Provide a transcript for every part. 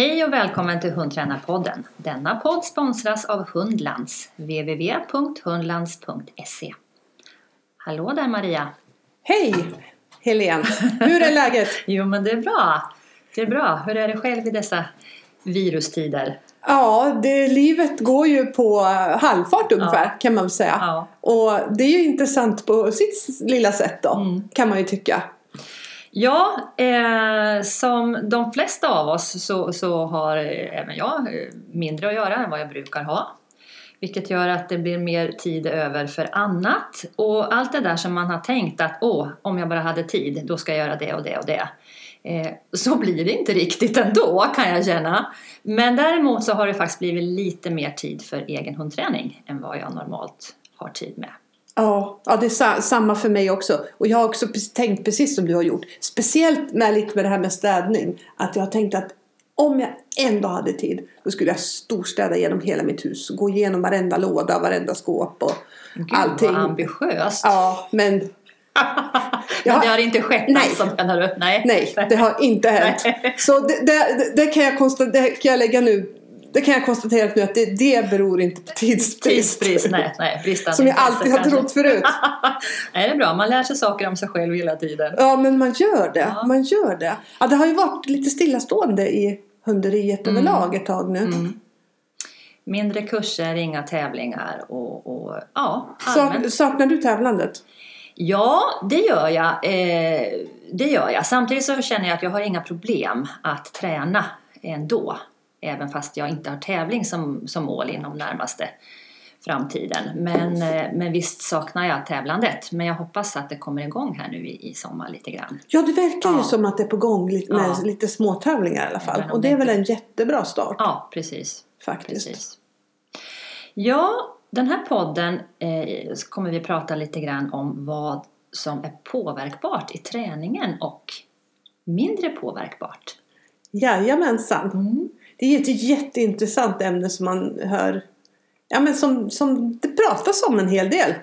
Hej och välkommen till Hundtränarpodden. Denna podd sponsras av Hundlands, www.hundlands.se. Hallå där Maria! Hej Helene! Hur är läget? Jo men det är bra. Det är bra. Hur är det själv i dessa virustider? Ja, det, livet går ju på halvfart ungefär Ja. kan man väl säga. Ja. Och det är ju intressant på sitt lilla sätt då, Mm. kan man ju tycka. Ja, eh, som de flesta av oss så, så har eh, även jag eh, mindre att göra än vad jag brukar ha. Vilket gör att det blir mer tid över för annat. Och allt det där som man har tänkt att åh, om jag bara hade tid, då ska jag göra det och det och det. Eh, så blir det inte riktigt ändå kan jag känna. Men däremot så har det faktiskt blivit lite mer tid för egen hundträning än vad jag normalt har tid med. Ja, ja det är sa- samma för mig också. Och jag har också tänkt precis som du har gjort. Speciellt med lite med det här med städning. Att jag har tänkt att om jag ändå hade tid då skulle jag storstäda genom hela mitt hus. Gå igenom varenda låda, varenda skåp och Gud allting. vad ambitiöst! Ja, men Men Ja. det har inte skett Nej. alltså menar du? Nej. Nej, det har inte hänt. Så det, det, det, kan jag konstatera, det kan jag lägga nu. Det kan jag konstatera nu att det, det beror inte på tidsbrist. Tidsbrist, nej, nej. Bristande Som jag alltid har trott förut. nej, det är bra. Man lär sig saker om sig själv hela tiden. Ja, men man gör det. Ja. Man gör det. Ja, det har ju varit lite stillastående i hunderiet Mm. överlag ett tag nu. Mindre kurser, inga tävlingar och, och ja, allmänt. Sak, saknar du tävlandet? Ja, det gör jag. Eh, det gör jag. Samtidigt så känner jag att jag har inga problem att träna ändå. Även fast jag inte har tävling som, som mål inom närmaste framtiden. Men, eh, men visst saknar jag tävlandet. Men jag hoppas att det kommer igång här nu i, i sommar lite grann. Ja, det verkar ju Ja. som att det är på gång med Ja. lite småtävlingar i alla fall. Och det är väl en jättebra start Ja, precis. faktiskt. Precis. Ja, den här podden eh, kommer vi prata lite grann om vad som är påverkbart i träningen och mindre påverkbart. Jajamensan. Det är ett jätteintressant ämne som man hör. Ja men som, som det pratas om en hel del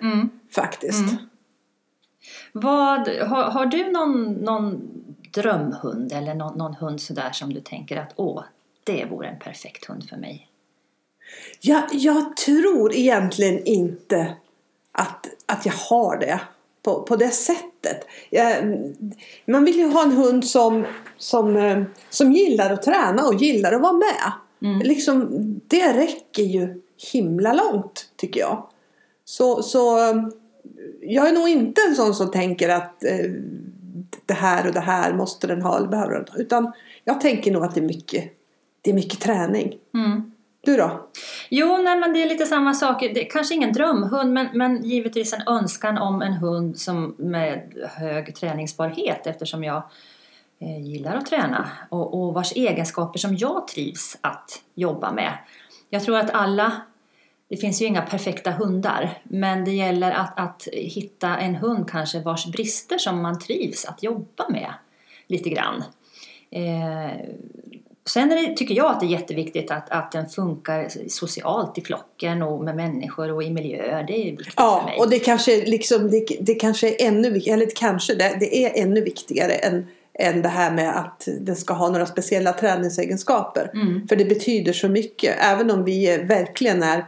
faktiskt. Mm. Vad, har, har du någon, någon drömhund eller någon, någon hund sådär som du tänker att åh, det vore en perfekt hund för mig? Jag, jag tror egentligen inte att, att jag har det på, på det sättet. Man vill ju ha en hund som, som, eh, som gillar att träna och gillar att vara med. Mm. Liksom, det räcker ju himla långt tycker jag. Så, så eh, jag är nog inte en sån som tänker att eh, det här och det här måste den ha eller behöver den ha. Utan jag tänker nog att det är mycket, det är mycket träning. Mm. Du då? Jo, nej, men det är lite samma sak. Det är kanske ingen drömhund, men, men givetvis en önskan om en hund som med hög träningsbarhet eftersom jag eh, gillar att träna och, och vars egenskaper som jag trivs att jobba med. Jag tror att alla, det finns ju inga perfekta hundar, men det gäller att, att hitta en hund kanske vars brister som man trivs att jobba med lite grann. Eh, Sen det, tycker jag att det är jätteviktigt att, att den funkar socialt i flocken och med människor och i miljöer. Det är viktigt för Ja, mig. och det kanske, liksom, det, det kanske är ännu viktigare, eller kanske, det, det är ännu viktigare än, än det här med att den ska ha några speciella träningsegenskaper. Mm. För det betyder så mycket, även om vi verkligen är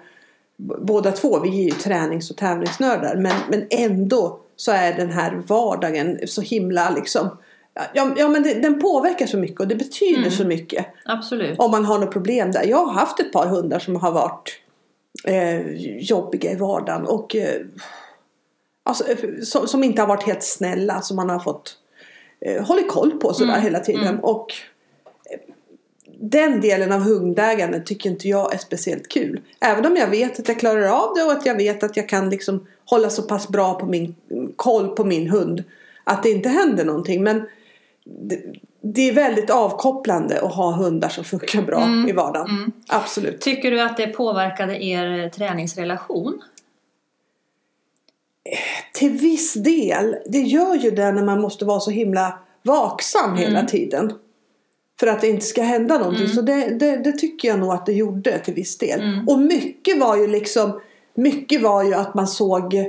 båda två, vi är ju tränings och tävlingsnördar, men, men ändå så är den här vardagen så himla liksom Ja, ja men det, den påverkar så mycket och det betyder Mm. så mycket. Absolut. Om man har något problem där. Jag har haft ett par hundar som har varit eh, jobbiga i vardagen och eh, alltså, eh, som, som inte har varit helt snälla. Som man har fått eh, hålla koll på sådär Mm, hela tiden. mm. Och eh, den delen av hundägandet tycker inte jag är speciellt kul. Även om jag vet att jag klarar av det och att jag vet att jag kan liksom hålla så pass bra på min koll på min hund. Att det inte händer någonting. Men det, det är väldigt avkopplande att ha hundar som funkar bra Mm, i vardagen. mm. Absolut. Tycker du att det påverkade er träningsrelation? Till viss del. Det gör ju det när man måste vara så himla vaksam hela Mm. tiden. För att det inte ska hända någonting. Mm. Så det, det, det tycker jag nog att det gjorde till viss del. Mm. Och mycket var ju liksom Mycket var ju att man såg eh,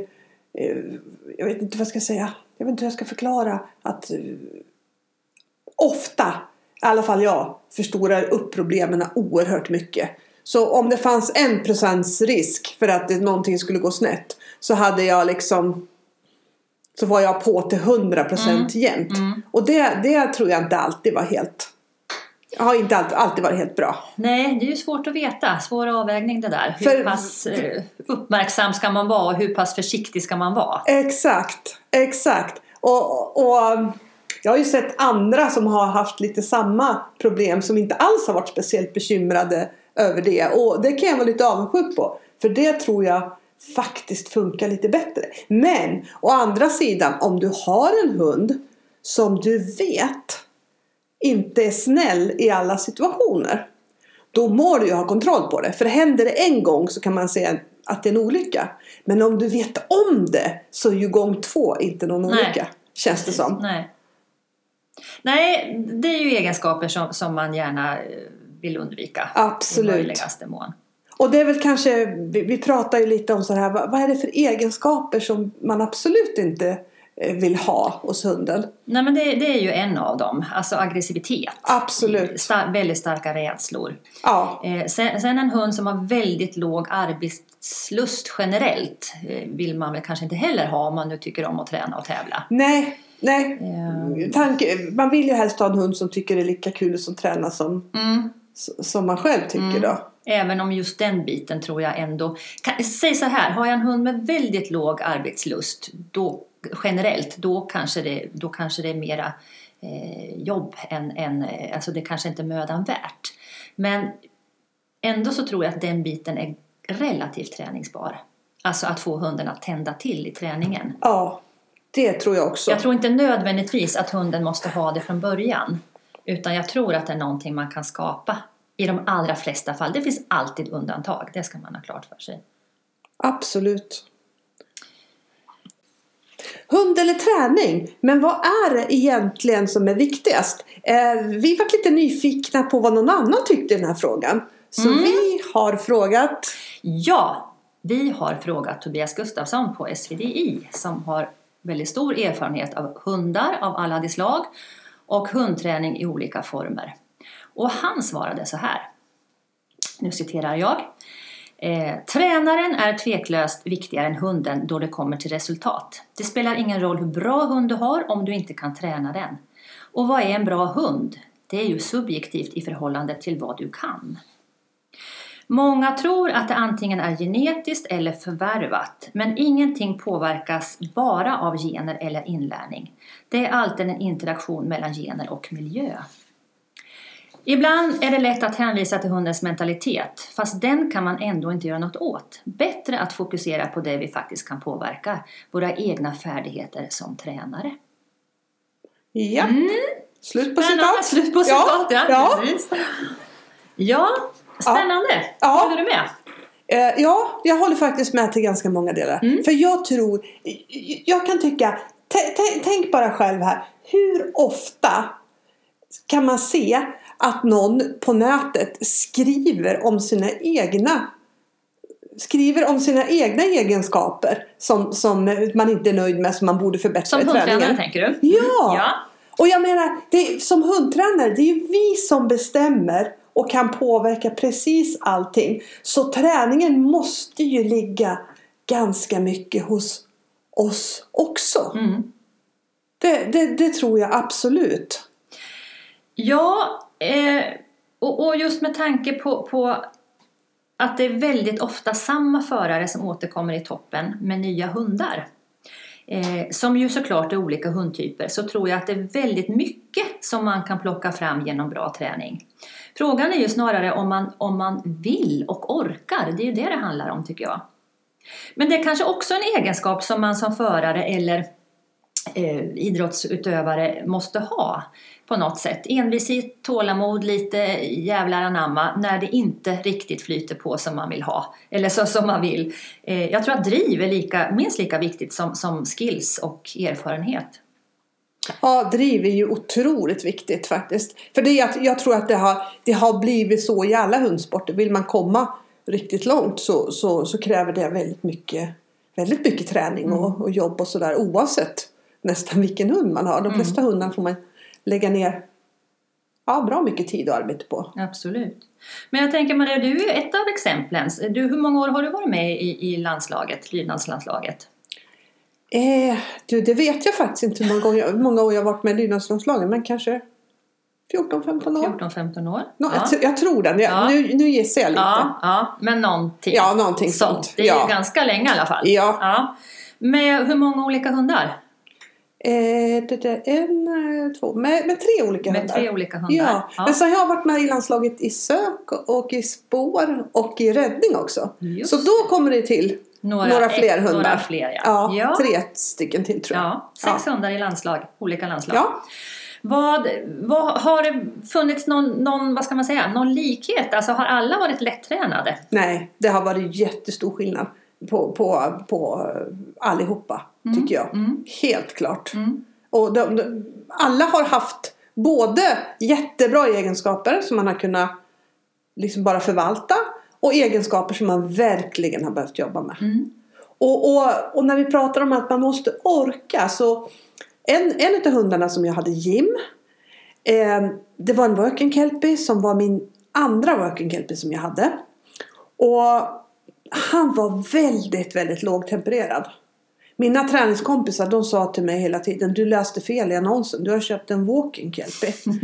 Jag vet inte vad jag ska säga. Jag vet inte hur jag ska förklara. Att eh, Ofta i alla fall jag, förstorar upp problemen oerhört mycket. Så om det fanns en procents risk för att det, någonting skulle gå snett så hade jag liksom så var jag på till 100 procent Mm. jämt. Och det, det tror jag inte alltid var helt har inte alltid, alltid varit helt bra. Nej, det är ju svårt att veta. Svår avvägning det där. Hur För- pass eh, uppmärksam ska man vara och hur pass försiktig ska man vara? Exakt, exakt. Och, och jag har ju sett andra som har haft lite samma problem som inte alls har varit speciellt bekymrade över det. Och det kan jag vara lite avundsjuk på. För det tror jag faktiskt funkar lite bättre. Men å andra sidan, om du har en hund som du vet inte är snäll i alla situationer. Då må du ju ha kontroll på det. För händer det en gång så kan man säga att det är en olycka. Men om du vet om det så är ju gång två inte någon Nej. olycka. Känns det som. Nej. Nej, det är ju egenskaper som, som man gärna eh, vill undvika. I Absolut. möjligaste mån. Och det är väl kanske, vi, vi pratar ju lite om så här, vad, vad är det för egenskaper som man absolut inte eh, vill ha hos hunden? Nej, men det, det är ju en av dem. Alltså aggressivitet. Absolut. Star- väldigt starka rädslor. Ja, Eh, sen, sen en hund som har väldigt låg arbetslust generellt eh, vill man väl kanske inte heller ha om man nu tycker om att träna och tävla. nej, nej. Eh, Tanke, man vill ju helst ha en hund som tycker det är lika kul som träna som, mm. som man själv tycker då. Även om just den biten tror jag ändå... Kan, säg så här, har jag en hund med väldigt låg arbetslust då, generellt, då kanske det, då kanske det är mera eh, jobb än, än... eh, Alltså det kanske inte är mödan värt. Men ändå så tror jag att den biten är relativt träningsbar. Alltså att få hunden att tända till i träningen. Ja, det tror jag också. Jag tror inte nödvändigtvis att hunden måste ha det från början. Utan jag tror att det är någonting man kan skapa i de allra flesta fall. Det finns alltid undantag, det ska man ha klart för sig. Absolut. Hund eller träning? Men vad är det egentligen som är viktigast? Eh, vi var lite nyfikna på vad någon annan tyckte i den här frågan. Så Mm. vi har frågat. Ja, vi har frågat Tobias Gustafsson på SVDI som har väldigt stor erfarenhet av hundar av alla de slag och hundträning i olika former. Och han svarade så här. Nu citerar jag. Eh, tränaren är tveklöst viktigare än hunden då det kommer till resultat. Det spelar ingen roll hur bra hund du har om du inte kan träna den. Och vad är en bra hund? Det är ju subjektivt i förhållande till vad du kan. Många tror att det antingen är genetiskt eller förvärvat, men ingenting påverkas bara av gener eller inlärning. Det är alltid en interaktion mellan gener och miljö. Ibland är det lätt att hänvisa till hundens mentalitet, fast den kan man ändå inte göra något åt. Bättre att fokusera på det vi faktiskt kan påverka, våra egna färdigheter som tränare. Ja, slut på Spännande, citat. slut på citat, ja. ja. Ja, spännande. Ja. Håller du med? Eh, ja, jag håller faktiskt med till ganska många delar. Mm. För jag tror, jag kan tycka, tänk bara själv här. Hur ofta kan man se att någon på nätet skriver om sina egna skriver om sina egna egenskaper som, som man inte är nöjd med, som man borde förbättra Som i träningen. tänker du? Ja. ja. Och jag menar, det är, som hundtränare, det är ju vi som bestämmer och kan påverka precis allting. Så träningen måste ju ligga ganska mycket hos oss också. Mm. Det, det, det tror jag absolut. Ja, eh, och, och just med tanke på, på att det är väldigt ofta samma förare som återkommer i toppen med nya hundar. Eh, som ju såklart är olika hundtyper så tror jag att det är väldigt mycket som man kan plocka fram genom bra träning. Frågan är ju snarare om man, om man vill och orkar, det är ju det det handlar om tycker jag. Men det är kanske också en egenskap som man som förare eller eh, idrottsutövare måste ha på något sätt. Envishet, tålamod, lite jävlar anamma när det inte riktigt flyter på som man vill ha. Eller så som man vill. Eh, jag tror att driv är lika, minst lika viktigt som, som skills och erfarenhet. Ja, driv är ju otroligt viktigt faktiskt. För det är att jag tror att det har, det har blivit så i alla hundsporter. Vill man komma riktigt långt så, så, så kräver det väldigt mycket, väldigt mycket träning och, och jobb och sådär. Oavsett nästan vilken hund man har. De flesta hundar får man lägga ner ja, bra mycket tid och arbete på. Absolut. Men jag tänker Maria, du är ju ett av exemplen. Du, hur många år har du varit med i, i landslaget, lydnadslandslaget? Eh, du, det vet jag faktiskt inte hur många, gånger, hur många år jag har varit med i lydnadslandslaget, men kanske 14-15 år. 14-15 år. Nå, ja. jag, jag tror det. Jag, Ja. nu, nu gissar jag lite. ja, ja, men någonting. Ja, någonting sånt. sånt. Det är Ja. ju ganska länge i alla fall. Ja. Ja. Med hur många olika hundar? Eh, det är en, två, med, med tre olika Med hundar. tre olika hundar. Ja. Ja. men så har jag varit med i landslaget i sök och i spår och i räddning också. Just Så då kommer det till några, fler ett- hundar. Några fler, ja. Ja, ja. tre stycken till tror jag. Ja, sex hundar i landslag, olika landslag. Ja. Vad, vad, har det funnits någon, någon, vad ska man säga, någon likhet? Alltså har alla varit lättränade? Nej, det har varit jättestor skillnad på, på, på allihopa, tycker jag. mm. Helt klart. Mm. Och de, de, alla har haft både jättebra egenskaper som man har kunnat liksom bara förvalta och egenskaper som man verkligen har behövt jobba med. Mm. Och, och, och när vi pratar om att man måste orka så en, en av hundarna som jag hade Jim eh, det var en working kelpie som var min andra working kelpie som jag hade. Och han var väldigt, väldigt lågtempererad. Mina träningskompisar de sa till mig hela tiden Du läste fel i annonsen. Du har köpt en walking kelpie.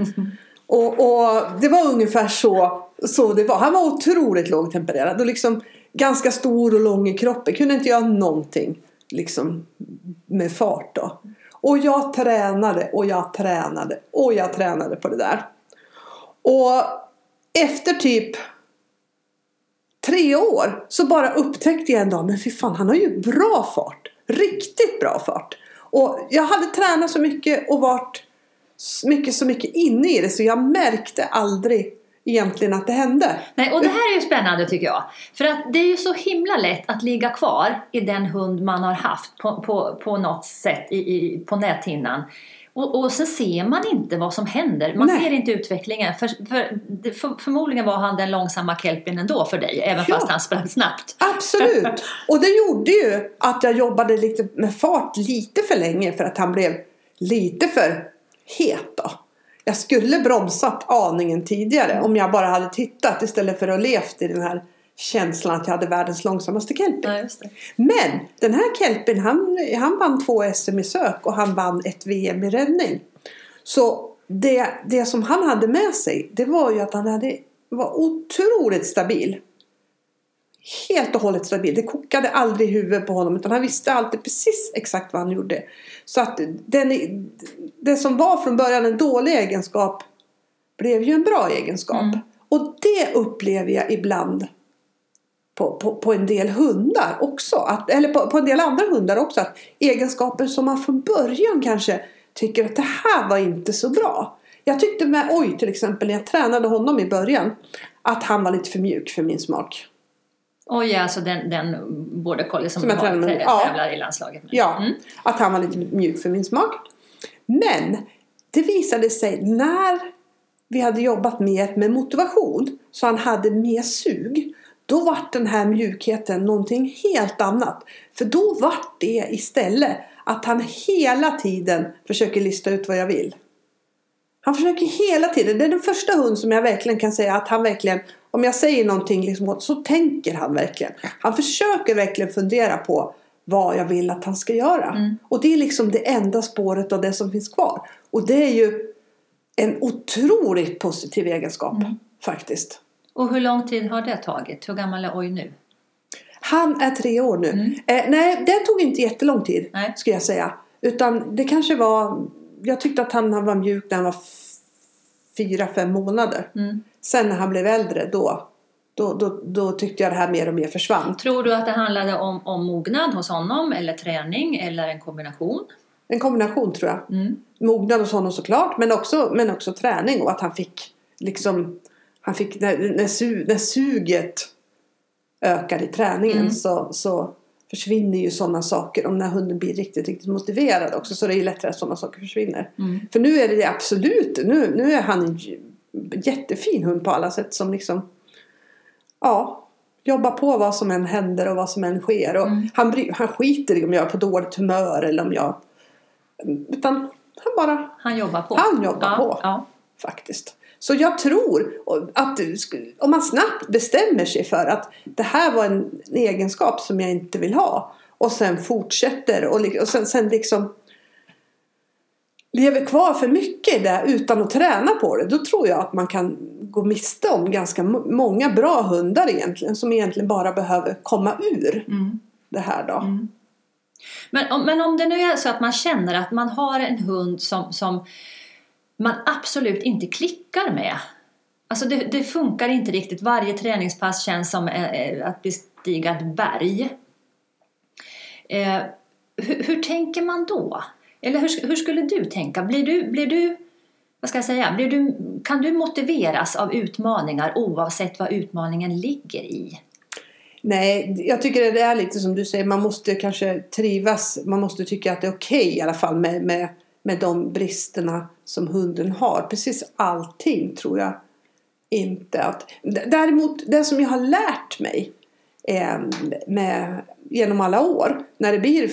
och, och det var ungefär så, så det var. Han var otroligt lågtempererad och liksom ganska stor och lång i kroppen. Kunde inte göra någonting liksom med fart då. Och jag tränade och jag tränade och jag tränade på det där. Och efter typ tre år så bara upptäckte jag en dag, men fy fan han har ju bra fart. Riktigt bra fart. Och jag hade tränat så mycket och varit så mycket, så mycket inne i det så jag märkte aldrig egentligen att det hände. Nej, och det här är ju spännande tycker jag. För att det är ju så himla lätt att ligga kvar i den hund man har haft på, på, på något sätt i, i, på näthinnan. Och, och så ser man inte vad som händer. Man Nej. ser inte utvecklingen. För, för, för, förmodligen var han den långsamma kelpien ändå för dig. Även Ja. fast han sprang snabbt. Absolut! Och det gjorde ju att jag jobbade lite med fart lite för länge för att han blev lite för het då. Jag skulle bromsat aningen tidigare om jag bara hade tittat istället för att levt i den här känslan att jag hade världens långsammaste kelpie. Ja. Men den här kelpien han, han vann två SM i sök och han vann ett VM i räddning. Så det, det som han hade med sig det var ju att han hade, var otroligt stabil. Helt och hållet stabil. Det kokade aldrig i huvudet på honom utan han visste alltid precis exakt vad han gjorde. Så att den, det som var från början en dålig egenskap blev ju en bra egenskap. Mm. Och det upplever jag ibland på, på, på en del hundar också. Att, eller på, på en del andra hundar också. Att egenskaper som man från början kanske tycker att det här var inte så bra. Jag tyckte med Oj till exempel när jag tränade honom i början. Att han var lite för mjuk för min smak. Oj, alltså den, den border collie som, Som jag tränar med. Ja. tävlar i landslaget. nu. Ja, Mm. att han var lite mjuk för min smak. Men det visade sig när vi hade jobbat mer med motivation så han hade mer sug. Då vart den här mjukheten någonting helt annat. För då vart det istället att han hela tiden försöker lista ut vad jag vill. Han försöker hela tiden. Det är den första hund som jag verkligen kan säga att han verkligen om jag säger någonting liksom, så tänker han verkligen. Han försöker verkligen fundera på vad jag vill att han ska göra. Mm. Och det är liksom det enda spåret av det som finns kvar. Och det är ju en otroligt positiv egenskap Mm. faktiskt. Och hur lång tid har det tagit? Hur gammal är Oj nu? Han är tre år nu. Mm. Eh, nej, det tog inte jättelång tid Nej. skulle jag säga. Utan det kanske var, jag tyckte att han var mjuk när han var fyra, fem månader. Mm. Sen när han blev äldre då, då, då, då tyckte jag det här mer och mer försvann. Tror du att det handlade om, om mognad hos honom eller träning eller en kombination? En kombination tror jag. Mm. Mognad hos honom såklart men också, men också träning och att han fick liksom han fick när, när, su, när suget ökar i träningen Mm. så, så försvinner ju sådana saker om när hunden blir riktigt, riktigt motiverad också så det är ju lättare att sådana saker försvinner. Mm. För nu är det det absolut, nu, nu är han en jättefin hund på alla sätt som liksom ja, jobbar på vad som än händer och vad som än sker. Och Mm. han, bry, han skiter i om jag är på dåligt humör eller om jag utan han bara Han jobbar på. Han jobbar ja, på. Ja. faktiskt. Så jag tror att om man snabbt bestämmer sig för att det här var en egenskap som jag inte vill ha och sen fortsätter och, och sen, sen liksom lever kvar för mycket i det utan att träna på det. Då tror jag att man kan gå miste om ganska många bra hundar egentligen. Som egentligen bara behöver komma ur mm. det här då. Mm. Men, om, men om det nu är så att man känner att man har en hund som, som man absolut inte klickar med. Alltså det, det funkar inte riktigt. Varje träningspass känns som eh, eh, att bestiga ett berg. Eh, hur, hur, tänker man då? Eller hur, hur skulle du tänka? Blir du, blir du, vad ska jag säga, blir du, kan du motiveras av utmaningar oavsett vad utmaningen ligger i? Nej, jag tycker det är lite som du säger, man måste kanske trivas, man måste tycka att det är okej okay, i alla fall med, med, med de bristerna som hunden har. Precis allting tror jag inte att... Däremot det som jag har lärt mig eh, med, genom alla år, när det blir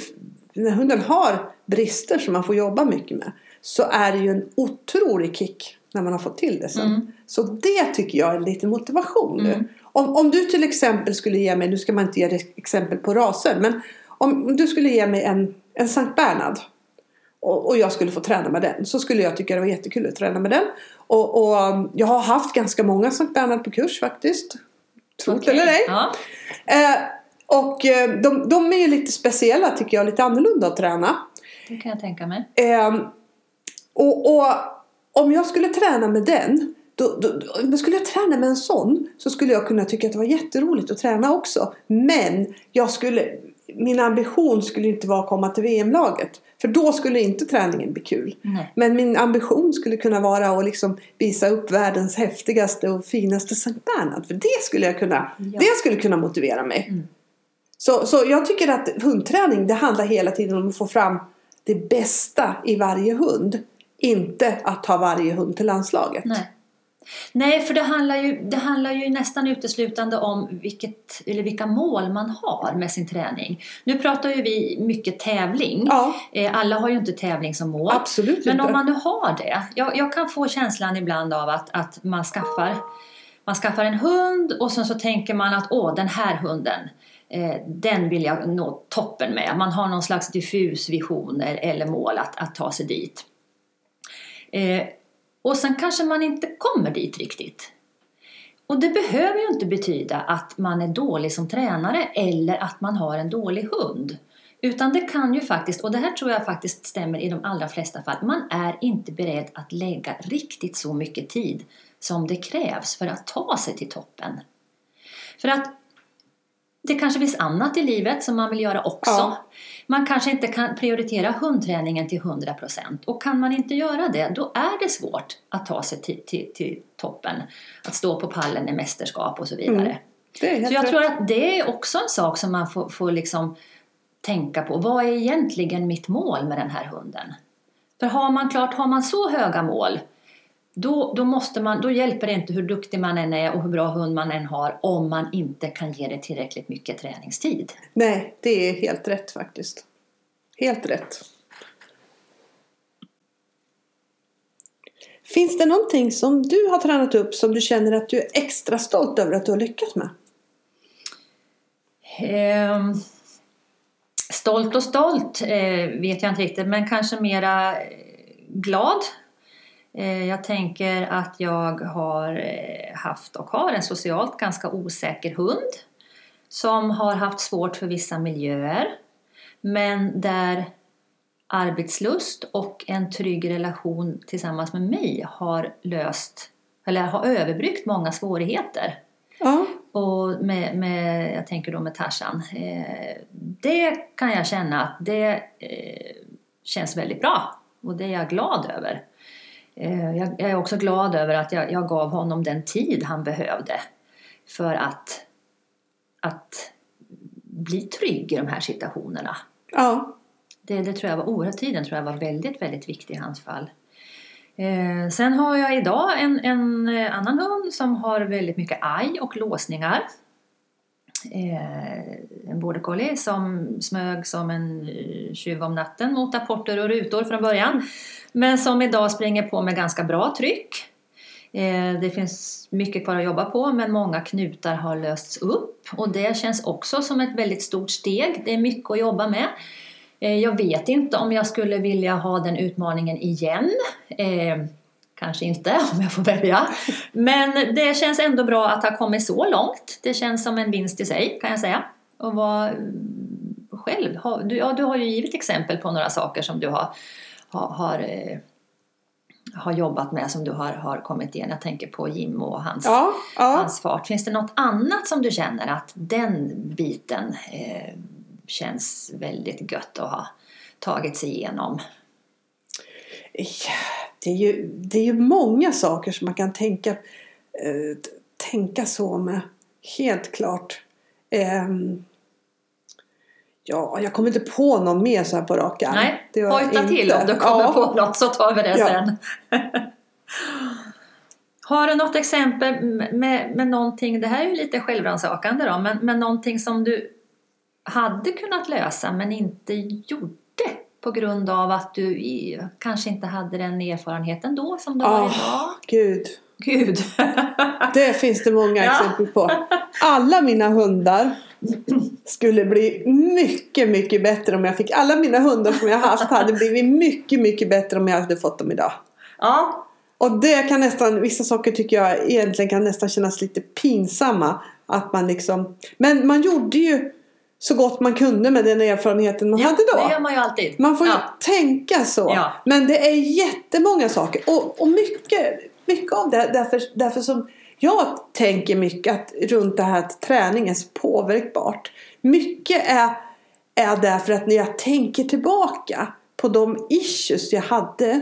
när hunden har brister som man får jobba mycket med så är det ju en otrolig kick när man har fått till det sen. Mm. Så det tycker jag är lite motivation nu. Mm. Om, om du till exempel skulle ge mig, nu ska man inte ge exempel på raser, men om du skulle ge mig en, en Sankt Bernhard och, och, jag skulle få träna med den så skulle jag tycka det var jättekul att träna med den. Och, och jag har haft ganska många Sankt Bernhard på kurs faktiskt. Tro okay. eller ej. Ja. Eh, och eh, de, de är ju lite speciella tycker jag, lite annorlunda att träna. Det kan jag tänka mig. Eh, och, och, om jag skulle träna med den då, då, då, skulle jag träna med en sån så skulle jag kunna tycka att det var jätteroligt att träna också. Men jag skulle, min ambition skulle inte vara att komma till VM-laget. För då skulle inte träningen bli kul. Nej. Men min ambition skulle kunna vara att liksom visa upp världens häftigaste och finaste Sankt Bernhard. För det skulle jag kunna, ja. det skulle kunna motivera mig. Mm. Så, så jag tycker att hundträning det handlar hela tiden om att få fram det bästa i varje hund. Inte att ta varje hund till landslaget. Nej. Nej, för det handlar, ju, det handlar ju nästan uteslutande om vilket, eller vilka mål man har med sin träning. Nu pratar ju vi mycket tävling. Ja. Eh, alla har ju inte tävling som mål. Absolut Men inte. om man nu har det. Jag, jag, kan få känslan ibland av att, att man, skaffar, man skaffar en hund och sen så tänker man att åh, den här hunden eh, den vill jag nå toppen med. Man har någon slags diffus vision eller mål att, att ta sig dit. Och sen kanske man inte kommer dit riktigt. Och det behöver ju inte betyda att man är dålig som tränare eller att man har en dålig hund. Utan det kan ju faktiskt, och det här tror jag faktiskt stämmer i de allra flesta fall, man är inte beredd att lägga riktigt så mycket tid som det krävs för att ta sig till toppen. För att det kanske finns annat i livet som man vill göra också. Ja. Man kanske inte kan prioritera hundträningen till 100% och kan man inte göra det då är det svårt att ta sig till, till, till toppen. Att stå på pallen i mästerskap och så vidare. Mm. Så jag rätt. tror att det är också en sak som man får, får liksom tänka på. Vad är egentligen mitt mål med den här hunden? För har man klart, har man så höga mål då, då, måste man, då hjälper det inte hur duktig man än är och hur bra hund man än har om man inte kan ge det tillräckligt mycket träningstid. Nej, det är helt rätt faktiskt. Helt rätt. Finns det någonting som du har tränat upp som du känner att du är extra stolt över att du har lyckats med? Eh, stolt och stolt eh, vet jag inte riktigt men kanske mera glad Eh, jag tänker att jag har eh, haft och har en socialt ganska osäker hund som har haft svårt för vissa miljöer men där arbetslust och en trygg relation tillsammans med mig har löst eller har överbryggt många svårigheter. Ja. Och med, med, jag tänker då med Tarzan. Eh, det kan jag känna att det känns väldigt bra och det är jag glad över. Eh, jag är också glad över att jag, jag gav honom den tid han behövde för att, att bli trygg i de här situationerna. Ja. Det, det tror jag var oerhört tiden tror jag var väldigt, väldigt viktig i hans fall. Eh, sen har jag idag en, en annan hund som har väldigt mycket aj och låsningar. Eh, en border collie som smög som en eh, tjuv om natten mot apporter och rutor från början. Men som idag springer på med ganska bra tryck. Eh, Det finns mycket kvar att jobba på men många knutar har lösts upp och det känns också som ett väldigt stort steg. Det är mycket att jobba med. Eh, Jag vet inte om jag skulle vilja ha den utmaningen igen. Eh, Kanske inte om jag får välja. Men det känns ändå bra att ha kommit så långt. Det känns som en vinst i sig kan jag säga. Och vara själv. Du, ja, du har ju givit exempel på några saker som du har, har, har, eh, har jobbat med som du har, har kommit igen. Jag tänker på Jim och hans, Ja, ja. hans fart. Finns det något annat som du känner att den biten eh, känns väldigt gött att ha tagit sig igenom? Ja, Det är, ju, det är ju många saker som man kan tänka, eh, tänka så med. Helt klart. Ehm, ja, jag kommer inte på någon mer så här på rak arm. Nej, hojta till inte- om du kommer ja. på något så tar vi det Ja. sen. Har du något exempel med, med någonting, det här är ju lite självrannsakande då, men, men någonting som du hade kunnat lösa men inte gjorde på grund av att du i, kanske inte hade den erfarenheten då som du har Ah, idag? Gud. Gud! Det finns det många exempel på. Alla mina hundar skulle bli mycket, mycket bättre om jag fick. Alla mina hundar som jag haft hade blivit mycket, mycket bättre om jag hade fått dem idag. ja, Och det kan nästan, vissa saker tycker jag egentligen kan nästan kännas lite pinsamma. Att man liksom, men man gjorde ju så gott man kunde med den erfarenheten man ja hade då. det gör man ju alltid. Man får ju ja. tänka så. Ja. Men det är jättemånga saker. Och, och mycket, mycket av det därför, därför som jag tänker mycket att, runt det här att träning är så påverkbart. Mycket är, är därför att när jag tänker tillbaka på de issues jag hade.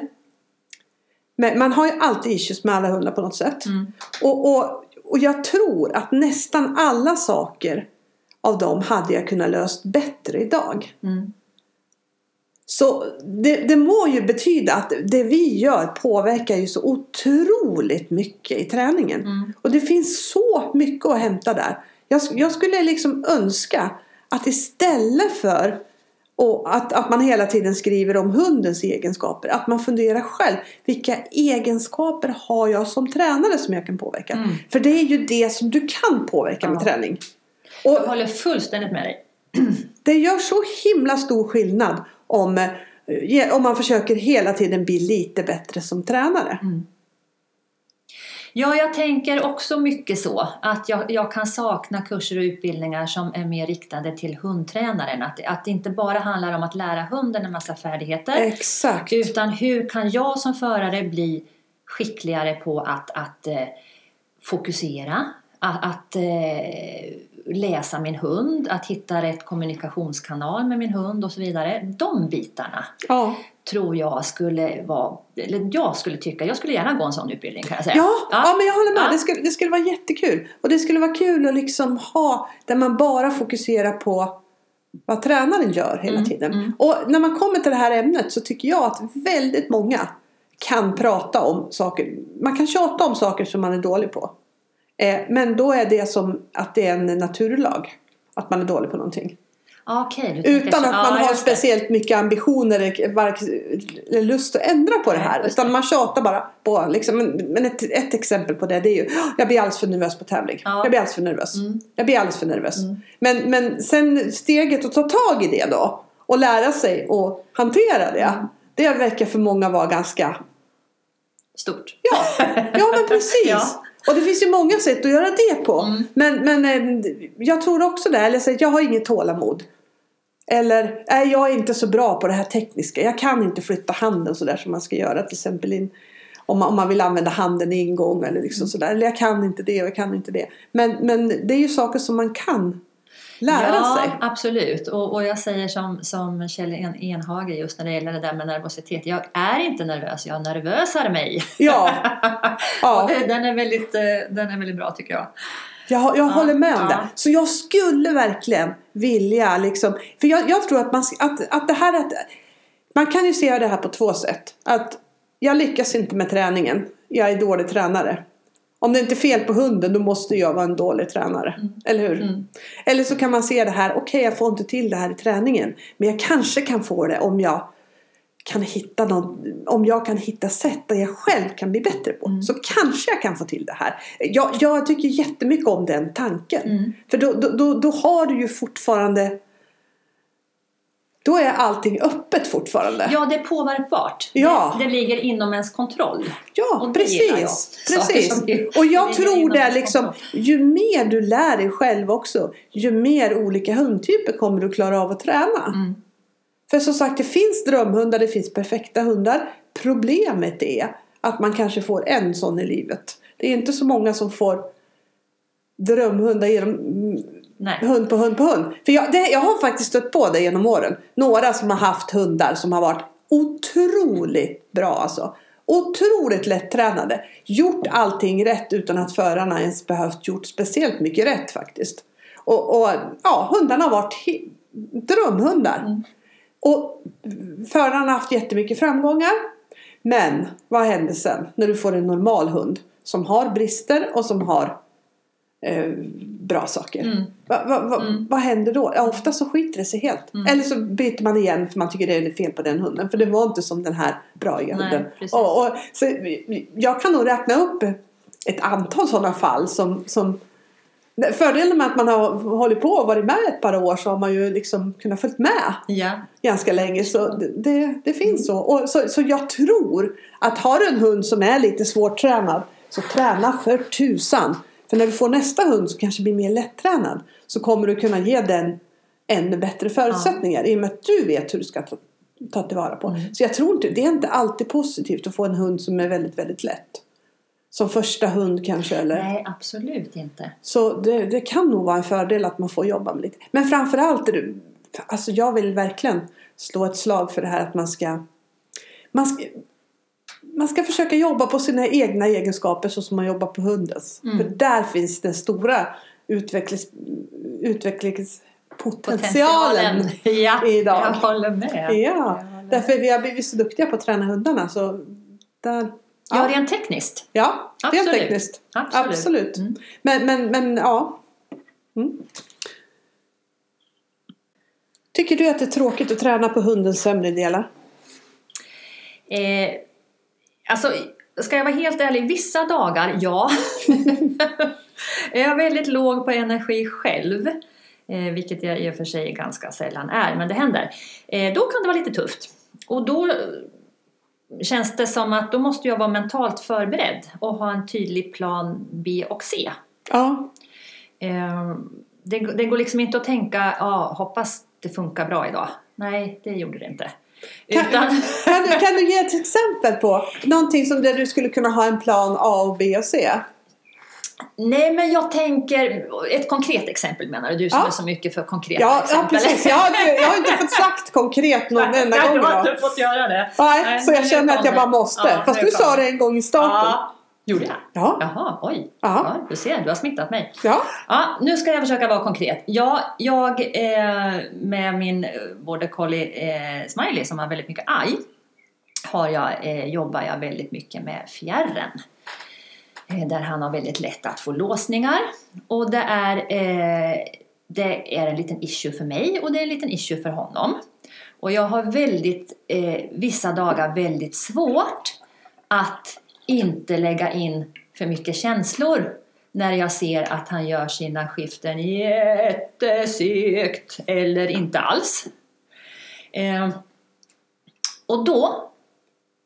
Men man har ju alltid issues med alla hundar på något sätt. Mm. Och, och, och jag tror att nästan alla saker av dem hade jag kunnat löst bättre idag. Mm. Så det, det må ju betyda att det vi gör påverkar ju så otroligt mycket i träningen. Mm. Och det finns så mycket att hämta där. Jag, jag skulle liksom önska att istället för och att, att man hela tiden skriver om hundens egenskaper. Att man funderar själv. Vilka egenskaper har jag som tränare som jag kan påverka? Mm. För det är ju det som du kan påverka med Ja. Träning. Jag Och håller fullständigt med dig. det gör så himla stor skillnad om, eh, om man försöker hela tiden bli lite bättre som tränare. Ja, jag tänker också mycket så. Att jag, jag kan sakna kurser och utbildningar som är mer riktade till hundtränaren. Att, att det inte bara handlar om att lära hunden en massa färdigheter. Exakt. Utan hur kan jag som förare bli skickligare på att, att eh, fokusera, att, att eh, läsa min hund, att hitta rätt kommunikationskanal med min hund och så vidare. De bitarna Ja. tror jag skulle vara, eller jag skulle tycka, jag skulle gärna gå en sån utbildning kan jag säga. Ja, ja. men jag håller med. Ja. Det, skulle, det skulle vara jättekul. Och det skulle vara kul att liksom ha där man bara fokuserar på vad tränaren gör hela Mm, tiden. mm. Och när man kommer till det här ämnet så tycker jag att väldigt många kan prata om saker. Man kan tjata om saker som man är dålig på. Eh, men då är det som att det är en naturlag. Att man är dålig på någonting. Ja, Okej, Utan att man Ja, har speciellt mycket ambitioner eller vark- eller lust att ändra på det här. Utan man tjatar bara på. Liksom, men ett, ett exempel på det, det är ju jag blir alldeles för nervös på tävling. Ja. Jag blir alldeles för nervös. Mm. Jag blir alldeles för nervös. Mm. Men, men sen steget att ta tag i det då. Och lära sig att hantera det. Mm. Det verkar för många vara ganska Stort. Ja, ja men precis. Ja. Och det finns ju många sätt att göra det på. Mm. Men, men eh, jag tror också det. Eller att jag har inget tålamod. Eller nej, jag är inte så bra på det här tekniska. Jag kan inte flytta handen sådär som man ska göra. Till exempel in, om, man, om man vill använda handen i ingång. Eller, liksom sådär. eller jag kan inte det och jag kan inte det. Men, men det är ju saker som man kan lära ja, sig. absolut. Och, och jag säger som, som Kjell En- Enhage just när det gäller det där med nervositet. Jag är inte nervös, jag nervösar mig. Ja, ja. Och det- Den, är väldigt, eh, den är väldigt bra tycker jag. Jag, jag håller med om ja. det. Så jag skulle verkligen vilja liksom. För jag, jag tror att, man, att, att det här att, Man kan ju se det här på två sätt. Att jag lyckas inte med träningen. Jag är dålig tränare. Om det inte är fel på hunden då måste jag vara en dålig tränare. Eller hur? Mm. Eller så kan man se det här. Okej jag får inte till det här i träningen. Men jag kanske kan få det om jag kan hitta någon, om jag kan hitta sätt där jag själv kan bli bättre på. Mm. Så kanske jag kan få till det här. Jag, jag tycker jättemycket om den tanken. Mm. För då, då, då, då har du ju fortfarande då är allting öppet fortfarande. Ja, det är påverkbart. Ja. Det, det ligger inom ens kontroll. Ja, precis. Precis. det- Och jag tror det liksom, kontroll. ju mer du lär dig själv också, ju mer olika hundtyper kommer du klara av att träna. Mm. För som sagt, det finns drömhundar, det finns perfekta hundar. Problemet är att man kanske får en sån i livet. Det är inte så många som får drömhundar genom Nej. hund på hund på hund. För jag, det, jag har faktiskt stött på det genom åren. Några som har haft hundar som har varit otroligt bra alltså. Otroligt lättränade. Gjort allting rätt utan att förarna ens behövt gjort speciellt mycket rätt faktiskt. Och, och ja, hundarna har varit drömhundar. Mm. Och förarna har haft jättemycket framgångar. Men vad händer sen när du får en normal hund som har brister och som har eh, bra saker? Mm. Va, va, va, Mm. Vad händer då? Ja, ofta så skiter det sig helt. Mm. Eller så byter man igen för man tycker det är fel på den hunden. För det var inte som den här braiga hunden. Och, och, så, jag kan nog räkna upp ett antal sådana fall som, som Fördelen med att man har hållit på och varit med ett par år så har man ju liksom kunnat följt med Ja. ganska länge. Så det, det, finns så. Och så. Så jag tror att har du en hund som är lite svårtränad så träna för tusan. För när du får nästa hund som kanske blir mer lättränad så kommer du kunna ge den ännu bättre förutsättningar i och med att du vet hur du ska ta, ta tillvara på. Mm. Så jag tror inte, det är inte alltid positivt att få en hund som är väldigt, väldigt lätt. Som första hund kanske eller Nej, absolut inte. så det, det kan nog vara en fördel att man får jobba med lite. Men framförallt är det, alltså jag vill verkligen slå ett slag för det här att man ska, man ska man ska försöka jobba på sina egna egenskaper så som man jobbar på hundens. Mm. För där finns den stora utvecklings, utvecklingspotentialen. Ja, idag. jag håller med. Ja, Jag håller med. därför vi har blivit så duktiga på att träna hundarna. Så där, Ja, rent tekniskt. ja rent Absolut. tekniskt. Absolut. Absolut. Mm. Men, men, men ja. Mm. Tycker du att det är tråkigt att träna på hundens sämre delar? Eh, alltså, ska jag vara helt ärlig, vissa dagar, ja. jag är väldigt låg på energi själv. Eh, vilket jag i och för sig ganska sällan är, men det händer. Eh, då kan det vara lite tufft. Och då eh, känns det som att då måste jag vara mentalt förberedd och ha en tydlig plan B och C. Ja. Eh, det, det går liksom inte att tänka, ja, hoppas det funkar bra idag. Nej, det gjorde det inte. Kan, kan, du, kan du ge ett exempel på någonting som där du skulle kunna ha en plan A och B och C? nej, men jag tänker, ett konkret exempel menar du, du som Ja. är så mycket för konkreta Ja, ja exempel. precis. Jag har, inte, jag har inte fått sagt konkret någon enda gång du har inte fått göra det. Nej, Nej, så jag känner att jag bara måste. Ja, Fast du sa det en gång i starten. Ja, gjorde jag? Ja. Jaha, oj. Ja. Ja, du ser, du har smittat mig. Ja. Ja, nu ska jag försöka vara konkret. Ja, jag eh, med min eh, border collie eh, Smiley som har väldigt mycket aj har jag, eh, jobbar jag väldigt mycket med fjärren. Eh, där han har väldigt lätt att få låsningar. Och det är, eh, det är en liten issue för mig och det är en liten issue för honom. Och jag har väldigt, eh, vissa dagar väldigt svårt att inte lägga in för mycket känslor när jag ser att han gör sina skiften jättesegt eller inte alls. Eh, och då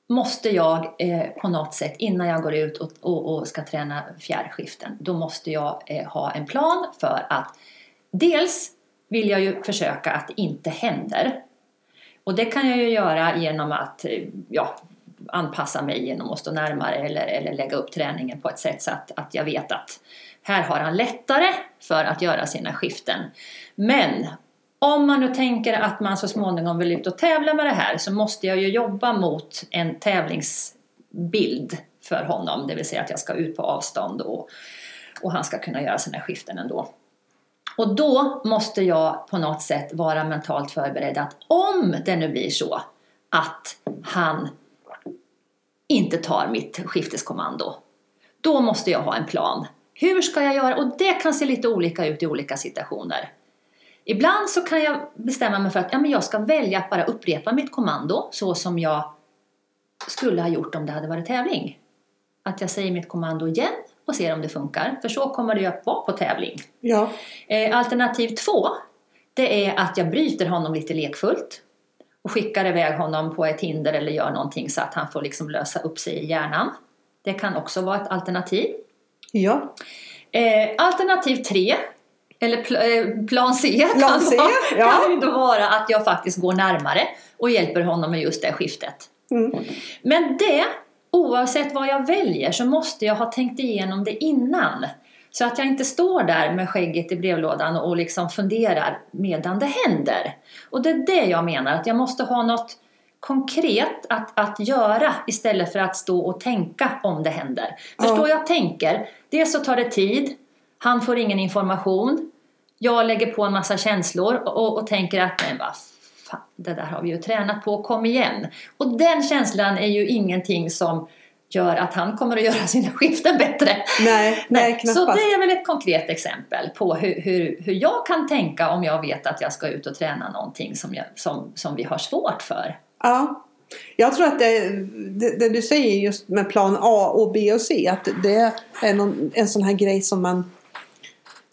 måste jag eh, på något sätt innan jag går ut och, och, och ska träna fjärrskiften då måste jag eh, ha en plan för att dels vill jag ju försöka att det inte händer. Och det kan jag ju göra genom att eh, ja, anpassa mig genom att stå närmare eller, eller lägga upp träningen på ett sätt så att, att jag vet att här har han lättare för att göra sina skiften. Men om man nu tänker att man så småningom vill ut och tävla med det här så måste jag ju jobba mot en tävlingsbild för honom. Det vill säga att jag ska ut på avstånd och, och han ska kunna göra sina skiften ändå. Och då måste jag på något sätt vara mentalt förberedd att om det nu blir så att han inte tar mitt skifteskommando, då måste jag ha en plan. Hur ska jag göra? Och det kan se lite olika ut i olika situationer. Ibland så kan jag bestämma mig för att ja, men jag ska välja att bara upprepa mitt kommando så som jag skulle ha gjort om det hade varit tävling. Att jag säger mitt kommando igen och ser om det funkar. För så kommer det ju att vara på tävling. Ja. Eh, alternativ två, det är att jag bryter honom lite lekfullt och skickar iväg honom på ett hinder eller gör någonting så att han får liksom lösa upp sig i hjärnan. Det kan också vara ett alternativ. Ja. Eh, alternativ tre, eller pl eh, plan C, Plan kan, C, vara, ja. kan då vara att jag faktiskt går närmare och hjälper honom med just det skiftet. Mm. Men det, oavsett vad jag väljer, så måste jag ha tänkt igenom det innan. Så att jag inte står där med skägget i brevlådan och liksom funderar medan det händer. Och det är det jag menar, att jag måste ha något konkret att, att göra istället för att stå och tänka om det händer. Förstår jag tänker? Dels så tar det tid, han får ingen information, jag lägger på en massa känslor och, och tänker att men vad fan, det där har vi ju tränat på, kom igen. Och den känslan är ju ingenting som gör att han kommer att göra sina skiften bättre. Nej, nej, knappast. Så det är väl ett konkret exempel på hur, hur, hur jag kan tänka om jag vet att jag ska ut och träna någonting som, jag, som, som vi har svårt för. Ja. Jag tror att det, det, det du säger just med plan A och B och C att det är någon, en sån här grej som man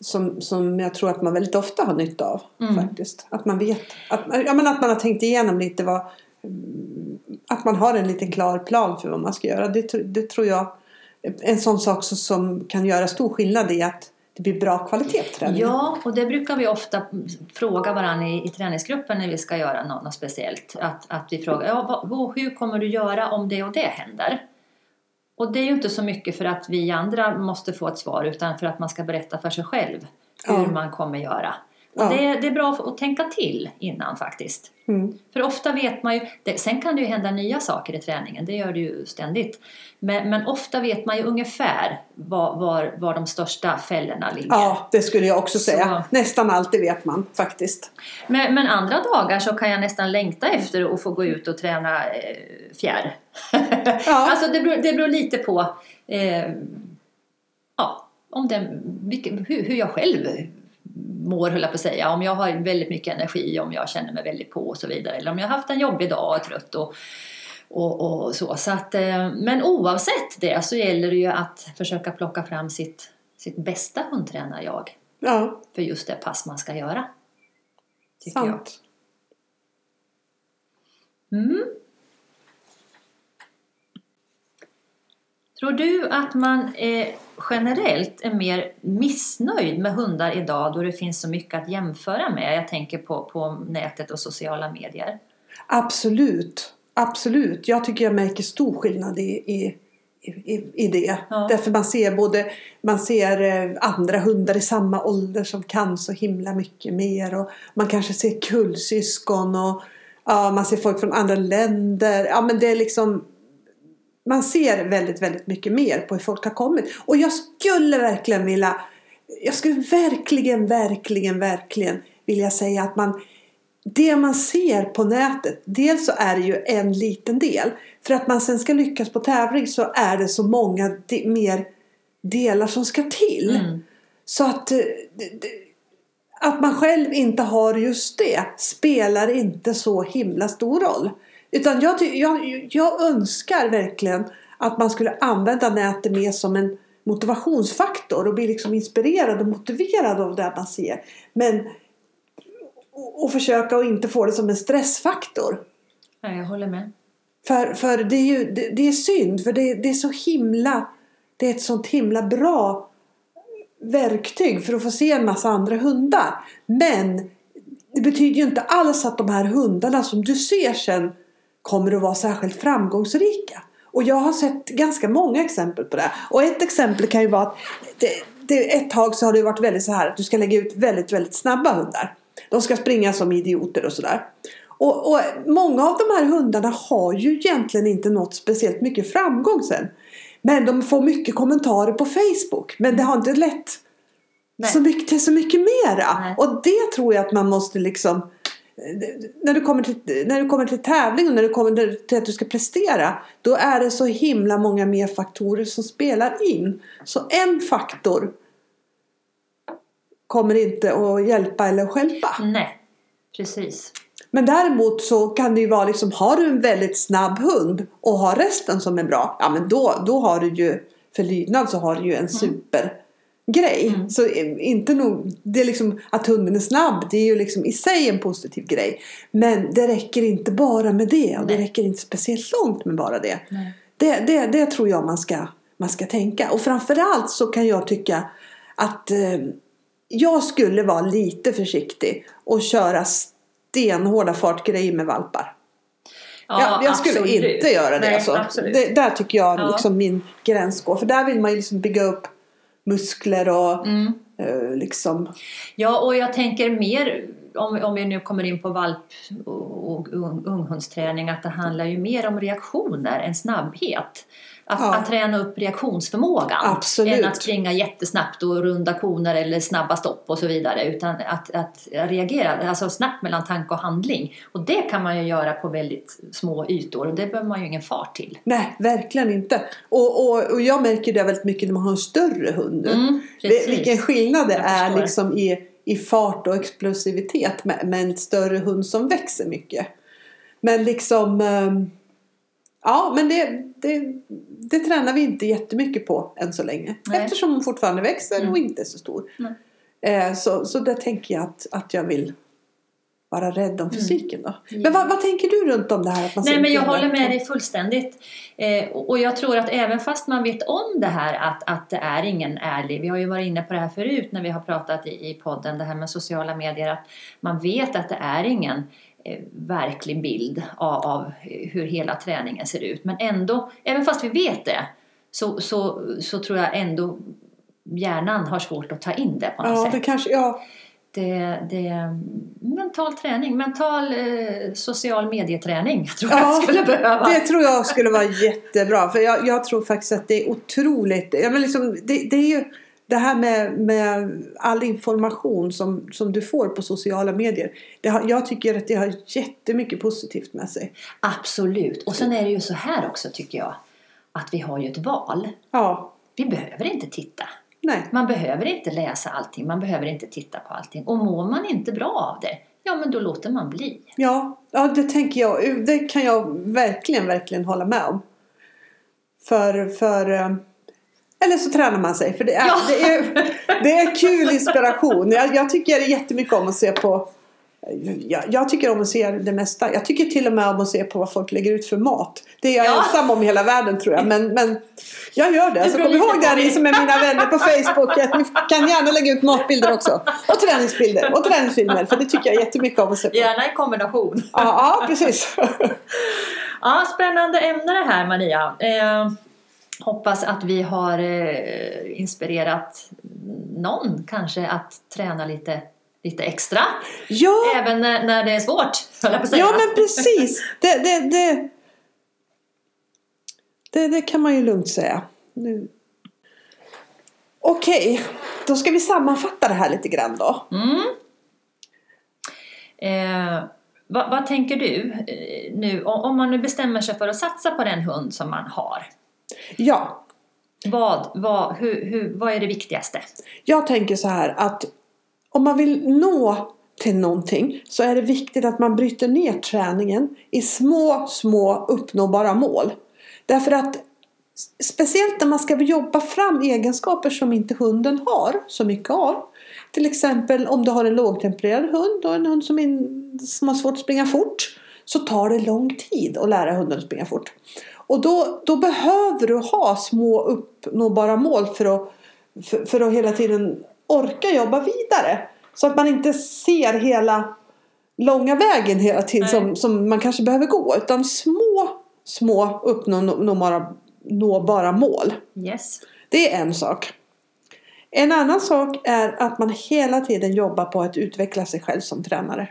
som, som jag tror att man väldigt ofta har nytta av Mm. faktiskt. Att man vet, att, ja, men att man har tänkt igenom lite vad att man har en liten klar plan för vad man ska göra. Det, det tror jag en sån sak som, som kan göra stor skillnad i att det blir bra kvalitet på träningen. Ja, och det brukar vi ofta fråga varandra i, i träningsgruppen när vi ska göra något, något speciellt. Att, att vi frågar ja, vad, hur kommer du göra om det och det händer? Och det är ju inte så mycket för att vi andra måste få ett svar utan för att man ska berätta för sig själv hur Ja. man kommer göra. Och Ja. det, det är bra att tänka till innan faktiskt. Mm. För ofta vet man ju, det, sen kan det ju hända nya saker i träningen, det gör det ju ständigt. Men, men ofta vet man ju ungefär var, var, var de största fällorna ligger. Ja, det skulle jag också säga. Så- Nästan alltid vet man faktiskt. Men, men andra dagar så kan jag nästan längta efter att få gå ut och träna eh, fjärr. Ja. alltså det beror, det beror lite på eh, ja, om den, vilken, hur, hur jag själv mår höll jag på att säga. Om jag har väldigt mycket energi, om jag känner mig väldigt på och så vidare. Eller om jag har haft en jobbig dag och är trött och, och, och så. så att, eh, men oavsett det så gäller det ju att försöka plocka fram sitt, sitt bästa hundtränar-jag Ja, för just det pass man ska göra. Tycker jag. sant. Mm. Tror du att man eh, generellt är mer missnöjd med hundar idag då det finns så mycket att jämföra med? Jag tänker på, på nätet och sociala medier. Absolut. Absolut. Jag tycker jag märker stor skillnad i, i, i, i det. Ja. Därför man ser både man ser eh, andra hundar i samma ålder som kan så himla mycket mer. Och man kanske ser kullsyskon och ja, man ser folk från andra länder. Ja, men det är liksom man ser väldigt, väldigt mycket mer på hur folk har kommit. Och jag skulle verkligen vilja jag skulle verkligen, verkligen, verkligen vilja säga att man det man ser på nätet, dels så är det ju en liten del. För att man sen ska lyckas på tävling så är det så många de, mer delar som ska till. Mm. Så att, eh, att man själv inte har just det spelar inte så himla stor roll. Utan jag, jag, jag önskar verkligen att man skulle använda nätet mer som en motivationsfaktor och bli liksom inspirerad och motiverad av det man ser. Men och, och försöka att inte få det som en stressfaktor. Ja, jag håller med. För, för det är ju det, det är synd för det, det är så himla det är ett sånt himla bra verktyg för att få se en massa andra hundar. Men det betyder ju inte alls att de här hundarna som du ser sen kommer att vara särskilt framgångsrika. Och jag har sett ganska många exempel på det. Och ett exempel kan ju vara att det, det, ett tag så har det varit väldigt så här att du ska lägga ut väldigt, väldigt snabba hundar. De ska springa som idioter och sådär. Och, och många av de här hundarna har ju egentligen inte nått speciellt mycket framgång sen. Men de får mycket kommentarer på Facebook. Men det har inte lett Nej. så mycket, till så mycket mera. Nej. Och det tror jag att man måste liksom när du, kommer till, när du kommer till tävling och när du kommer till att du ska prestera då är det så himla många mer faktorer som spelar in. Så en faktor kommer inte att hjälpa eller stjälpa. Nej, precis. Men däremot så kan det ju vara liksom, har du en väldigt snabb hund och har resten som är bra, ja men då, då har du ju, för lydnad så har du ju en supergrej. Mm. Så eh, inte nog, det är liksom att hunden är snabb, det är ju liksom i sig en positiv grej. Men det räcker inte bara med det och det Nej. räcker inte speciellt långt med bara det. Det, det, det tror jag man ska, man ska tänka. Och framförallt så kan jag tycka att eh, jag skulle vara lite försiktig och köra stenhårda fartgrejer med valpar. jag, jag skulle absolut. inte göra det. Nej, alltså. det där tycker jag Ja. liksom min gräns går. För där vill man ju liksom bygga upp muskler och Mm. eh, liksom. Ja, och jag tänker mer om, om vi nu kommer in på valp och, och ung, unghundsträning att det handlar ju mer om reaktioner än snabbhet. Att, Ja. att träna upp reaktionsförmågan Absolut. än att springa jättesnabbt och runda koner eller snabba stopp och så vidare. Utan att, att reagera, alltså snabbt mellan tanke och handling. Och det kan man ju göra på väldigt små ytor och det behöver man ju ingen fart till. Nej, verkligen inte. Och, och, och jag märker det väldigt mycket när man har en större hund nu. Mm, Det-. Vilken skillnad det är liksom i, i fart och explosivitet med, med en större hund som växer mycket. Men liksom ehm, Ja men det, det, det tränar vi inte jättemycket på än så länge. Nej. Eftersom hon fortfarande växer och Mm. inte är så stor. Eh, så, så där tänker jag att, att jag vill vara rädd om fysiken då. Mm. Men vad, vad tänker du runt om det här? Att man Nej, men jag håller med dig fullständigt. Eh, och och jag tror att även fast man vet om det här att, att det är ingen ärlig, vi har ju varit inne på det här förut när vi har pratat i, i podden, det här med sociala medier, att man vet att det är ingen verklig bild av, av hur hela träningen ser ut. Men ändå, även fast vi vet det, så, så, så tror jag ändå hjärnan har svårt att ta in det på något Ja, sätt. det kanske, ja, Det, det är mental träning, mental eh, social medieträning tror Ja, jag skulle behöva. Det tror jag skulle vara jättebra. För jag, jag tror faktiskt att det är otroligt. Ja, men liksom, det, det är ju det här med, med all information som, som du får på sociala medier. Har, jag tycker att det har jättemycket positivt med sig. Absolut. Och sen är det ju så här också tycker jag. Att vi har ju ett val. Ja, Vi behöver inte titta. nej. Man behöver inte läsa allting. Man behöver inte titta på allting. Och mår man inte bra av det. Ja men då låter man bli. Ja, ja, det tänker jag. Det kan jag verkligen, verkligen hålla med om. För, för eh, eller så tränar man sig. För det är, Ja. det är, det är kul inspiration. Jag, jag tycker jättemycket om att se på jag, jag tycker om att se det mesta. Jag tycker till och med om att se på vad folk lägger ut för mat. Det är jag Ja. ensam om i hela världen tror jag. Men, men jag gör det. Så beror kom ihåg det ni vil- som är mina vänner på Facebook. Att ni kan gärna lägga ut matbilder också. Och träningsbilder. Och träningsfilmer. För det tycker jag jättemycket om att se på. Gärna i kombination. Ja, ja precis. Ja, spännande ämne det här Maria. Eh, hoppas att vi har eh, inspirerat någon kanske att träna lite, lite extra. Ja, Även när, det är svårt, höll jag på att säga. ja men precis. Det, det, det, det, det kan man ju lugnt säga. Nu. Okej, då ska vi sammanfatta det här lite grann då. Mm. Eh, vad, vad tänker du eh, nu, om man nu bestämmer sig för att satsa på den hund som man har? Ja, Vad, vad, hur, hur, vad är det viktigaste? jag tänker så här att om man vill nå till någonting så är det viktigt att man bryter ner träningen i små, små uppnåbara mål. Därför att speciellt när man ska jobba fram egenskaper som inte hunden har så mycket av. Till exempel om du har en lågtempererad hund och en hund som, in, som har svårt att springa fort så tar det lång tid att lära hunden att springa fort. Och då, då behöver du ha små uppnåbara mål för att, för, för att hela tiden orka jobba vidare. Så att man inte ser hela långa vägen hela tiden som, som man kanske behöver gå. Utan små, små uppnåbara nåbara mål. Yes. Det är en sak. En annan sak är att man hela tiden jobbar på att utveckla sig själv som tränare.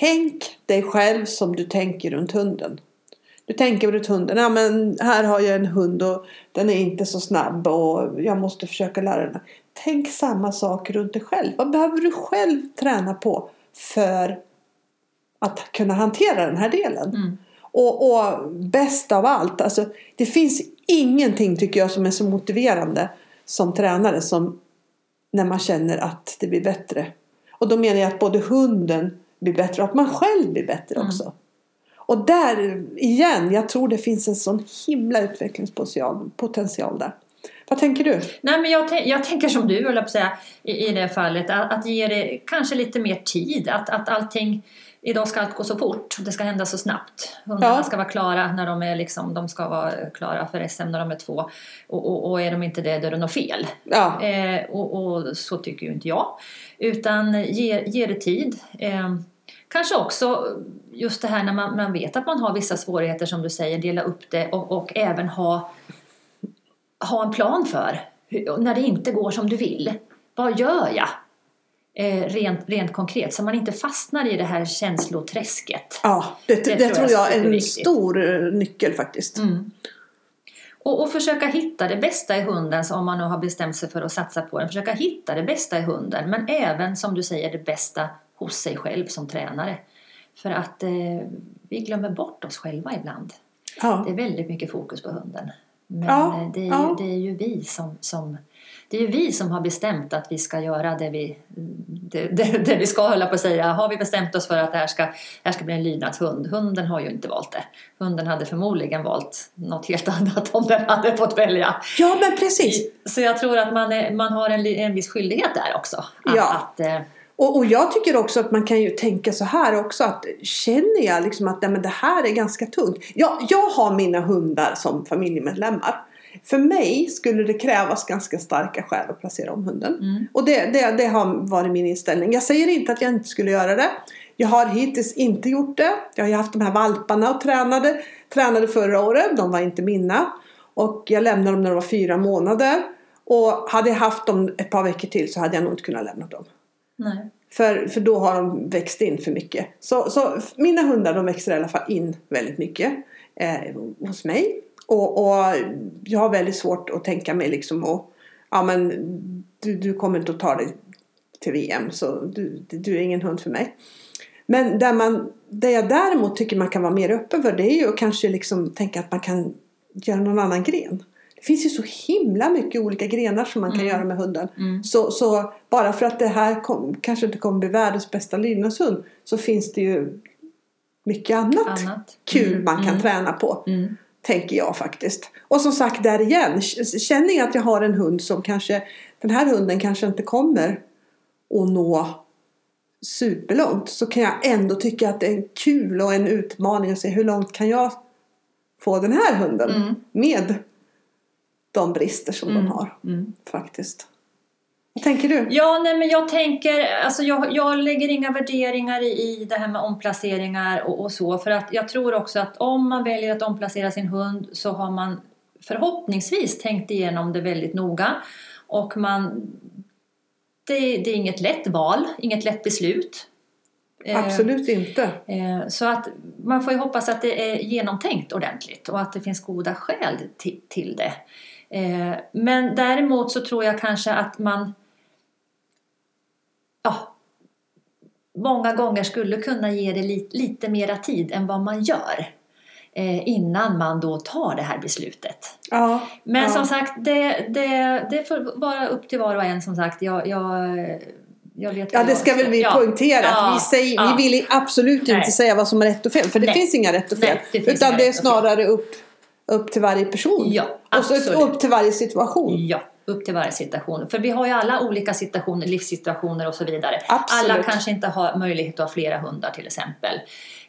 Tänk dig själv som du tänker runt hunden. Du tänker runt hunden, ja men här har jag en hund och den är inte så snabb och jag måste försöka lära den. Tänk samma sak runt dig själv. Vad behöver du själv träna på för att kunna hantera den här delen? Mm. Och, och bäst av allt, alltså, det finns ingenting tycker jag som är så motiverande som tränare som när man känner att det blir bättre. Och då menar jag att både hunden blir bättre och att man själv blir bättre Mm. Och där igen, jag tror det finns en sån himla utvecklingspotential potential där. Vad tänker du? Nej, men jag, jag tänker som du, höll säga, i, i det fallet. Att, att ge det kanske lite mer tid. Att, att allting... Idag ska allt gå så fort. Det ska hända så snabbt. Hundarna Ja. ska vara klara när de är liksom, de ska vara klara för SM när de är två. Och, och, och är de inte det, då är det något fel. Ja, Eh, och, och så tycker ju inte jag. Utan ge, ge det tid. Eh, kanske också just det här när man, man vet att man har vissa svårigheter som du säger, dela upp det och, och även ha, ha en plan för hur, när det inte går som du vill. Vad gör jag? Eh, rent, rent konkret, så man inte fastnar i det här känsloträsket. ja det, det, tror tror jag är jag är en superviktigt. stor eh, nyckel faktiskt. Mm. Och, och försöka hitta det bästa i hunden, så om man nu har bestämt sig för att satsa på den. Försöka hitta det bästa i hunden, men även som du säger det bästa hos sig själv som tränare. För att eh, vi glömmer bort oss själva ibland. Ja. Det är väldigt mycket fokus på hunden. Men Ja, eh, det, är ju, ja. det är ju vi som, som det är ju vi som har bestämt att vi ska göra det vi, det, det, det vi ska hålla på att säga. Har vi bestämt oss för att det här ska, här ska bli en lydnadshund? Hunden har ju inte valt det. Hunden hade förmodligen valt något helt annat om den hade fått välja. ja, men precis. Så jag tror att man, är, man har en, en viss skyldighet där också. Att, Ja. att, eh, Och, och jag tycker också att man kan ju tänka så här också att känner jag liksom att nej, men det här är ganska tungt. Jag, jag har mina hundar som familjemedlemmar. För mig skulle det krävas ganska starka skäl att placera om hunden. Mm. Och det, det, det har varit min inställning. Jag säger inte att jag inte skulle göra det. Jag har hittills inte gjort det. Jag har ju haft de här valparna och tränade. Tränade förra året, de var inte mina. Och jag lämnade dem när de var fyra månader. Och hade jag haft dem ett par veckor till så hade jag nog inte kunnat lämna dem nej. För, för då har de växt in för mycket. Så, så mina hundar de växer i alla fall in väldigt mycket eh, hos mig. Och, och jag har väldigt svårt att tänka mig liksom och, ja men du, du kommer inte att ta dig till VM så du, du är ingen hund för mig. Men där man, det jag däremot tycker man kan vara mer öppen för det är ju att kanske liksom tänka att man kan göra någon annan gren. Det finns ju så himla mycket olika grenar som man kan Mm. göra med hunden. Mm. Så, så bara för att det här kom, kanske inte kommer bli världens bästa lydnadshund så finns det ju mycket annat, Annat. kul Mm, man kan mm. träna på. Mm. Tänker jag faktiskt. Och som sagt där igen. Känner jag att jag har en hund som kanske Den här hunden kanske inte kommer att nå superlångt. Så kan jag ändå tycka att det är kul och en utmaning att se hur långt kan jag få den här hunden. Med de brister som Mm. de har. Mm. Faktiskt. Vad tänker du? Ja, nej, men jag tänker, alltså jag, jag lägger inga värderingar i, det här med omplaceringar och, och så. För att jag tror också att om man väljer att omplacera sin hund så har man förhoppningsvis tänkt igenom det väldigt noga. Och man, det, det är inget lätt val, inget lätt beslut. Eh, Absolut inte. Eh, Så att man får ju hoppas att det är genomtänkt ordentligt och att det finns goda skäl till, till det. Eh, Men däremot så tror jag kanske att man ja, många gånger skulle kunna ge det lite, lite mera tid än vad man gör eh, innan man då tar det här beslutet. Ja, Men ja. som sagt, det, det, det får vara upp till var och en som sagt. Jag, jag, jag vet Ja, det ska väl vi ja. poängtera. Ja, vi, säger, vi vill absolut inte Nej. säga vad som är rätt och fel. För det Nej. finns inga rätt och fel. Nej, det utan det är snarare upp, upp till varje person. Ja, och så absolut. upp till varje situation. Ja, upp till varje situation. För vi har ju alla olika situationer, livssituationer och så vidare. Absolut. Alla kanske inte har möjlighet att ha flera hundar till exempel.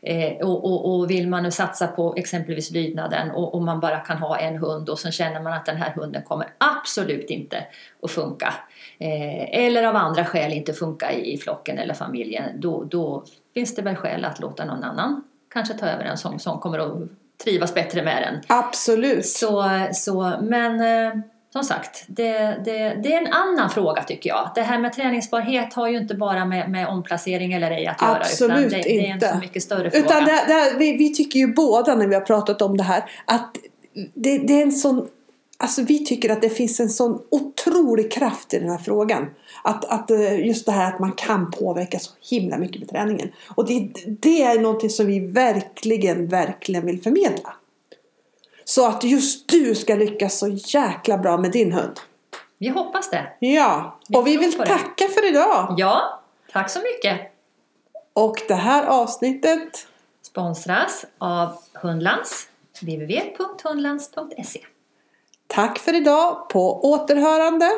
Eh, och, och, och vill man nu satsa på exempelvis lydnaden och, och man bara kan ha en hund och så känner man att den här hunden kommer absolut inte att funka. Eh, eller av andra skäl inte funka i, i flocken eller familjen. Då, då finns det väl skäl att låta någon annan kanske ta över en som, som kommer att trivas bättre med den. Absolut. Så, så, men eh, som sagt, det, det, det är en annan fråga tycker jag. Det här med träningsbarhet har ju inte bara med, med omplacering eller ej att göra. Absolut utan det, det är en inte. så mycket större fråga. Utan det, det, vi, vi tycker ju båda när vi har pratat om det här att det, det är en sån Alltså vi tycker att det finns en sån otrolig kraft i den här frågan. Att, att eh, just det här att man kan påverka så himla mycket med träningen. Och det, det är någonting som vi verkligen, verkligen vill förmedla. Så att just du ska lyckas så jäkla bra med din hund. Vi hoppas det. Ja, vi och vi vill tacka det. för idag. Ja, tack så mycket. Och det här avsnittet sponsras av Hundlands, www.hundlands.se. Tack för idag, på återhörande.